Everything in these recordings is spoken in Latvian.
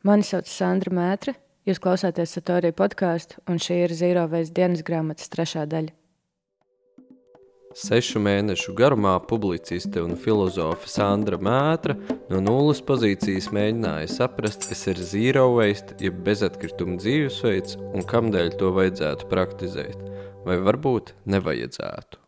Mani sauc Sandra Mētre, jūs klausāties Satorija podkāstu, un šī ir Zīro veids dienas grāmatas trešā daļa. Sešu mēnešu garumā publiciste un filozofe Sandra Mētra no nulles pozīcijas mēģināja saprast, kas ir zero waste, jeb bezatkrituma dzīvesveids un kamdēļ to vajadzētu praktizēt, vai varbūt nevajadzētu.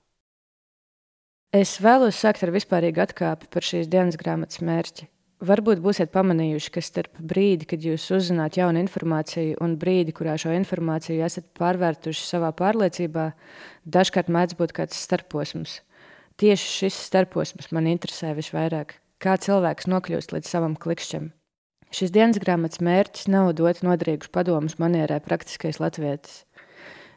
Es vēlos sākt ar vispārīgu atkāpi par šīs dienas grāmatas mērķi. Varbūt būsiet pamanījuši, ka starp brīdi, kad jūs uzzināt jaunu informāciju, un brīdi, kurā šo informāciju esat pārvērtuši savā pārliecībā, dažkārt mēdz būt kāds starposms. Tieši šis starposms man interesē visvairāk. Kā cilvēks nokļūst līdz savam klikšķim. Šis dienas grāmatas mērķis nav dot noderīgus padomus manierē praktiskais latvietis.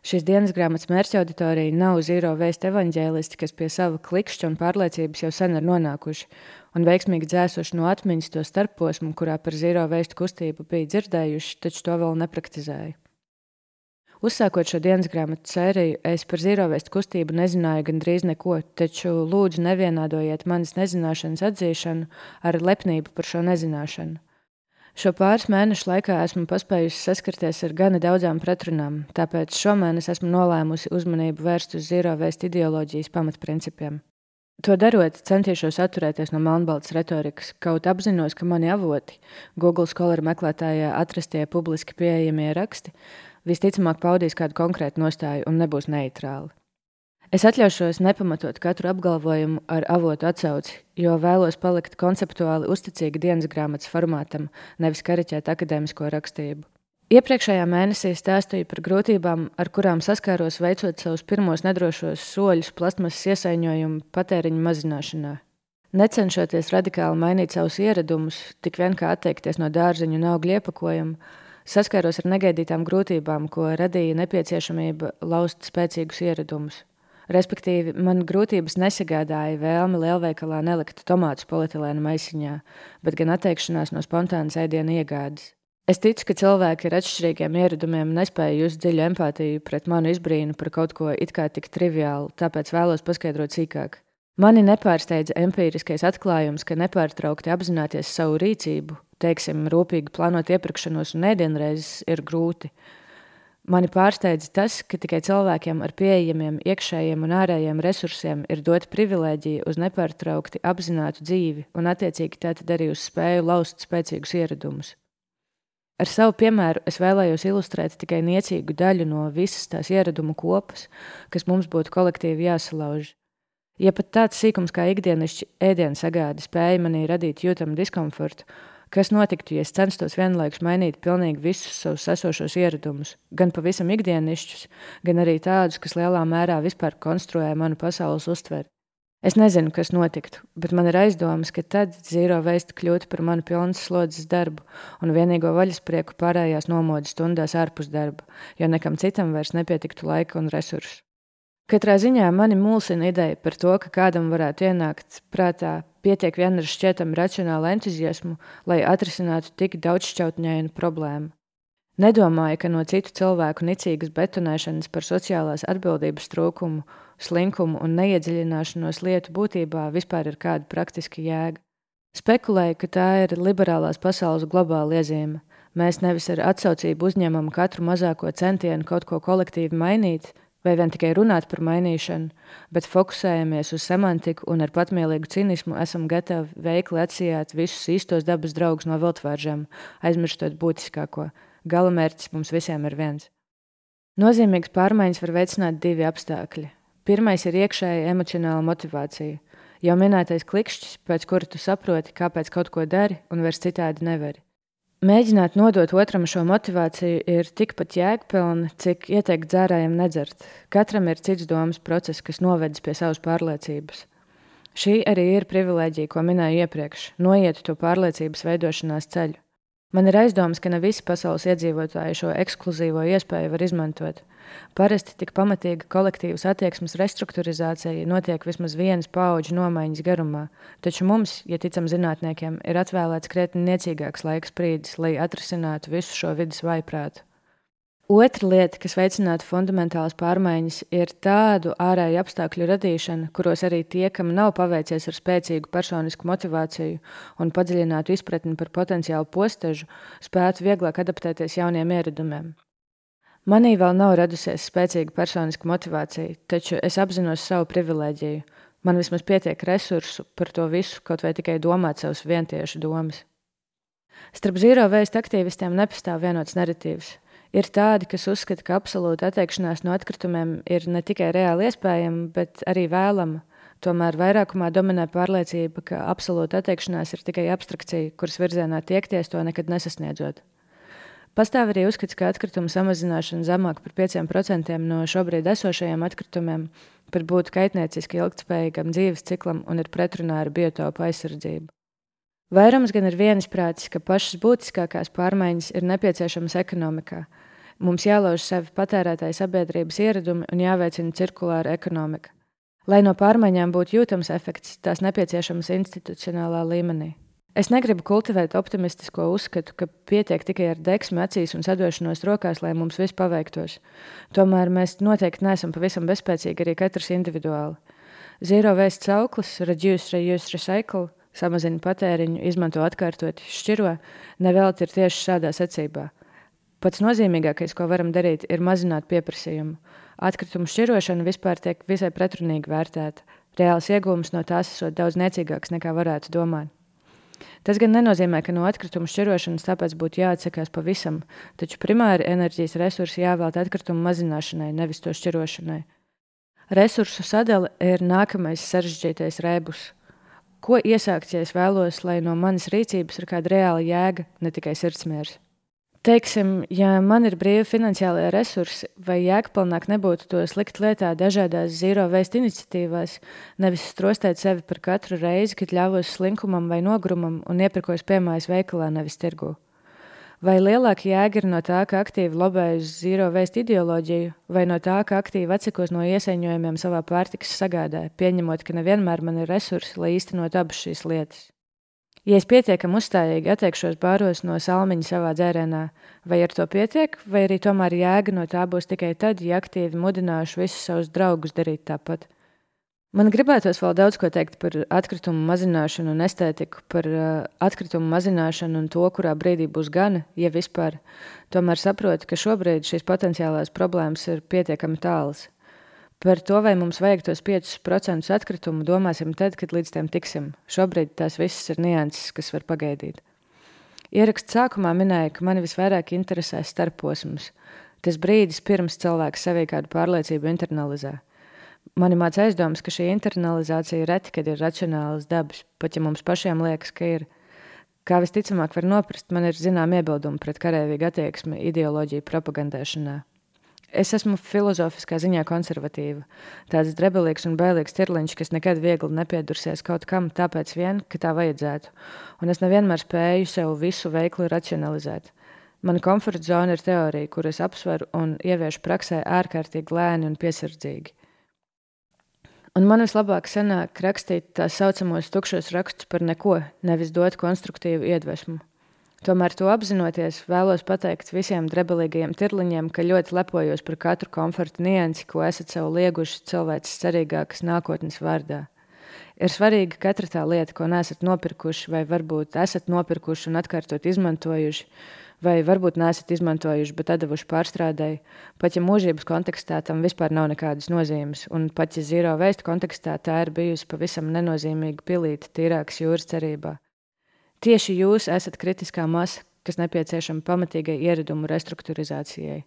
Šīs dienas grāmatas mērķa auditorija nav zīro vēstu evaņģēlisti, kas pie sava klikšķa un pārliecības jau sen ir nonākuši un veiksmīgi dzēsuši no atmiņas to starposmu, kurā par zīro vēstu kustību bija dzirdējuši, taču to vēl nepraktizēja. Uzsākot šo dienas grāmatu sēriju, es par zīrovēstu kustību nezināju gandrīz neko, taču lūdzu nevienādojiet manas nezināšanas atzīšanu ar lepnību par šo nezināšanu. Šo pāris mēnešu laikā esmu paspējusi saskarties ar gana daudzām pretrunām, tāpēc šomēnes esmu nolēmusi uzmanību vērst uz zīro vēstu ideoloģijas pamatprincipiem. To darot, centīšos atturēties no melnbaltas retorikas, kaut apzinos, ka mani avoti, Google Scholar meklētājā atrastie publiski pieejamie raksti, visticamāk paudīs kādu konkrētu nostāju un nebūs neitrāli. Es atļaušos nepamatot katru apgalvojumu ar avotu atsauci, jo vēlos palikt konceptuāli uzticīga dienas grāmatas formātam, nevis kariķēt akadēmisko rakstību. Iepriekšējā mēnesī stāstīju par grūtībām, ar kurām saskāros veicot savus pirmos nedrošos soļus plasmasas iesaiņojumu patēriņa mazināšanā. Necenšoties radikāli mainīt savus ieradumus, tik vien kā atteikties no dārzeņu un augļu iepakojuma, saskāros ar negaidītām grūtībām, ko radīja nepieciešamība laust spēcīgus ieradumus. Respektīvi, man grūtības nesagādāja vēlme lielveikalā nelikt tomātus polietilēna maisiņā, bet gan atteikšanās no spontānas ēdienu iegādes. Es ticu, ka cilvēki ar atšķirīgiem ieradumiem nespēja just dziļu empātiju pret manu izbrīnu par kaut ko it kā tik triviālu, tāpēc vēlos paskaidrot sīkāk. Mani nepārsteidza empiriskais atklājums, ka nepārtraukti apzināties savu rīcību, teiksim, rūpīgi plānot iepirkšanos un ēdienreizes, ir grūti. Mani pārsteidza tas, ka tikai cilvēkiem ar pieejamiem iekšējiem un ārējiem resursiem ir dota privilēģija uz nepārtraukti apzinātu dzīvi un, attiecīgi, tātad arī uz spēju laust spēcīgus ieradumus. Ar savu piemēru es vēlējos ilustrēt tikai niecīgu daļu no visas tās ieradumu kopas, kas mums būtu kolektīvi jāsalauž. Ja pat tāds sīkums kā ikdienišķi ēdienu sagāde spēja manī radīt jūtamu diskomfortu, Kas notiktu, ja es censtos vienlaikus mainīt pilnīgi visus savus esošos ieradumus, gan pavisam ikdienišķus, gan arī tādus, kas lielā mērā vispār konstruē manu pasaules uztveri? Es nezinu, kas notiktu, bet man ir aizdomas, ka tad zīro veista kļūtu par manu pilnas slodzes darbu un vienīgo vaļasprieku pārējās nomodas stundās ārpus darba, jo nekam citam vairs nepietiktu laika un resursu. Katrā ziņā mani mulsina ideja par to, ka kādam varētu ienākt prātā Pietiek vien ar šķietamu racionālu entuziasmu, lai atrisinātu tik daudzšķautņainu problēmu. Nedomāju, ka no citu cilvēku nicīgas betonēšanas par sociālās atbildības trūkumu, slinkumu un neiedziļināšanos lietu būtībā vispār ir kāda praktiska jēga. Spekulēju, ka tā ir liberālās pasaules globāla iezīme. Mēs nevis ar atsaucību uzņemam katru mazāko centienu kaut ko kolektīvi mainīt, vai vien tikai runāt par mainīšanu, bet fokusējamies uz semantiku un ar patmielīgu cinismu esam gatavi veikli atsijāt visus īstos dabas draugus no viltvāržiem, aizmirstot būtiskāko. Galamērķis mums visiem ir viens. Nozīmīgas pārmaiņas var veicināt divi apstākļi. Pirmais ir iekšēja emocionāla motivācija. Jau minētais klikšķis, pēc kura tu saproti, kāpēc kaut ko dari un vairs citādi nevari. Mēģināt nodot otram šo motivāciju ir tikpat jēgpilni, cik ieteikt dzērājiem nedzert. Katram ir cits domas process, kas novedis pie savas pārliecības. Šī arī ir privilēģija, ko minēju iepriekš - noiet to pārliecības veidošanās ceļu. Man ir aizdoms, ka ne visi pasaules iedzīvotāji šo ekskluzīvo iespēju var izmantot. Parasti tik pamatīga kolektīvas attieksmes restruktūrizācija notiek vismaz vienas paudžu nomaiņas garumā, taču mums, ja ticam zinātniekiem, ir atvēlēts krietni niecīgāks laiks brīdis, lai atrisinātu visu šo vidas vaiprātu. Otra lieta, kas veicinātu fundamentālas pārmaiņas, ir tādu ārēju apstākļu radīšana, kuros arī tie, kam nav paveicies ar spēcīgu personisku motivāciju un padziļinātu izpratni par potenciālu postežu, spētu vieglāk adaptēties jauniem ieradumiem. Manī vēl nav radusies spēcīga personiska motivācija, taču es apzinos savu privilēģiju. Man vismaz pietiek resursu par to visu, kaut vai tikai domāt savus vientiešu domas. Starp zīro vēstu aktīvistiem nepastāv vienots narratīvs. Ir tādi, kas uzskata, ka absolūta atteikšanās no atkritumiem ir ne tikai reāli iespējama, bet arī vēlama. Tomēr vairākumā dominē pārliecība, ka absolūta atteikšanās ir tikai abstrakcija, kuras virzienā tiekties to nekad nesasniedzot. Pastāv arī uzskats, ka atkritumu samazināšana zemāk par 5% no šobrīd esošajiem atkritumiem par būtu kaitnieciski ilgspējīgam dzīves ciklam un ir pretrunā ar biotopu aizsardzību. Vairums gan ir viensprātis, ka pašas būtiskākās pārmaiņas ir nepieciešamas ekonomikā, Mums jālauž sevi patērētāju sabiedrības ieradumi un jāveicina cirkulāra ekonomika. Lai no pārmaiņām būtu jūtams efekts, tās nepieciešamas institucionālā līmenī. Es negribu kultivēt optimistisko uzskatu, ka pietiek tikai ar deksmi acīs un sadošanos rokās, lai mums viss paveiktos. Tomēr mēs noteikti neesam pavisam bezspēcīgi arī katrs individuāli. Zero waste cauklis, reduce, reuse, recycle, samazina patēriņu, izmanto atkārtot, šķiro, nevelti ir tieši šādā secībā. Pats nozīmīgākais, ko varam darīt, ir mazināt pieprasījumu. Atkritumu šķirošana vispār tiek visai pretrunīgi vērtēta. Reāls iegūms no tās esot daudz niecīgāks nekā varētu domāt. Tas gan nenozīmē, ka no atkritumu šķirošanas tāpēc būtu jāatsakās pavisam, taču primāri enerģijas resursi jāvēlta atkritumu mazināšanai, nevis to šķirošanai. Resursu sadale ir nākamais sarežģītais rebus. Ko iesākt, ja es vēlos, lai no manas rīcības ir kāda reāla jēga, ne tikai sirdsmērs? Teiksim, ja man ir brīvi finansiālie resursi, vai jēgpilnāk nebūtu to slikt lietā dažādās zero waste iniciatīvās, nevis strostēt sevi par katru reizi, kad ļāvos slinkumam vai nogrumam un iepirkos piemājas veikalā, nevis tirgu? Vai lielāka jēga ir no tā, ka aktīvi lobēju zero waste ideoloģiju, vai no tā, ka aktīvi atsakos no iesaņojumiem savā pārtikas sagādē, pieņemot, ka nevienmēr man ir resursi, lai īstenot abas šīs lietas? Ja es pietiekami uzstājīgi atteikšos bāros no salmiņa savā dzērienā, vai ar to pietiek, vai arī tomēr jēga no tā būs tikai tad, ja aktīvi mudināšu visus savus draugus darīt tāpat. Man gribētos vēl daudz ko teikt par atkritumu mazināšanu un estētiku, par uh, atkritumu mazināšanu un to, kurā brīdī būs gana, ja vispār. Tomēr saprotu, ka šobrīd šīs potenciālās problēmas ir pietiekami tālas. Par to, vai mums vajag tos 5% atkritumu, domāsim tad, kad līdz tiem tiksim. Šobrīd tās visas ir nianses, kas var pagaidīt. Ieraksts sākumā minēja, ka mani visvairāk interesē starposms. Tas brīdis, pirms cilvēks sevī kādu pārliecību internalizē. Mani māca aizdomas, ka šī internalizācija reti, kad ir racionālas dabas, pat ja mums pašiem liekas, ka ir. Kā visticamāk var noprast, man ir zinām iebildumi pret karavīgu attieksmi ideoloģiju propagandēšanā. Es esmu filozofiskā ziņā konservatīva. Tāds drebelīgs un bailīgs tirliņš, kas nekad viegli nepiedursies kaut kam, tāpēc vien, ka tā vajadzētu. Un es nevienmēr spēju sev visu veikli racionalizēt. Mana komforta zona ir teorija, kuras apsveru un ieviešu praksē ārkārtīgi lēni un piesardzīgi. Un man vislabāk sanāk rakstīt tā saucamos tukšos rakstus par neko, nevis dot konstruktīvu iedvesmu. Tomēr to apzinoties, vēlos pateikt visiem drebelīgajiem tirliņiem, ka ļoti lepojos par katru komforta niansi, ko esat sev lieguši cilvēces cerīgākas nākotnes vārdā. Ir svarīga katra tā lieta, ko neesat nopirkuši, vai varbūt esat nopirkuši un atkārtot izmantojuši, vai varbūt neesat izmantojuši, bet devuši pārstrādēji. Pat ja mūžības kontekstā tam vispār nav nekādas nozīmes, un pat ja zīro veistu kontekstā tā ir bijusi pavisam nenozīmīga pilīte tīrākas jūras cerībā. Tieši jūs esat kritiskā masa, kas nepieciešama pamatīgai ieradumu restruktūrizācijai.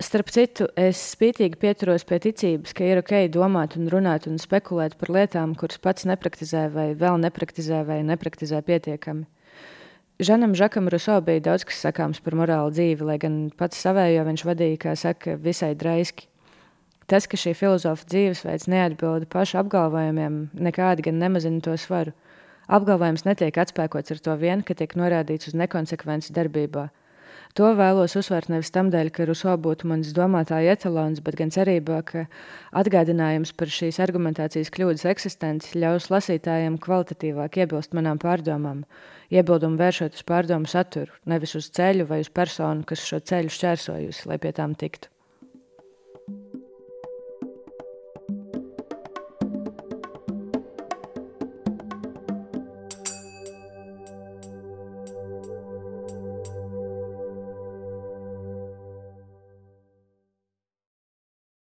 Starp citu, es spītīgi pieturos pie ticības, ka ir ok domāt un runāt un spekulēt par lietām, kuras pats nepraktizē vai vēl nepraktizē vai nepraktizē pietiekami. Žanam Žakam Ruso bija daudz kas sakāms par morālu dzīvi, lai gan pats savējo viņš vadīja, kā saka, visai draiski. Tas, ka šī filozofa dzīvesveids neatbilda pašu apgalvojumiem, nekādi gan nemazina to svaru. Apgalvojums netiek atspēkots ar to vien, ka tiek norādīts uz nekonsekvenci darbībā. To vēlos uzsvērt nevis tam dēļ, ka Ruso būtu mans domātāja etalons, bet gan cerībā, ka atgādinājums par šīs argumentācijas kļūdas eksistenci ļaus lasītājiem kvalitatīvāk iebilst manām pārdomām. Iebildumu vēršot uz pārdomu saturu, nevis uz ceļu vai uz personu, kas šo ceļu šķērsojusi, lai pie tām tiktu.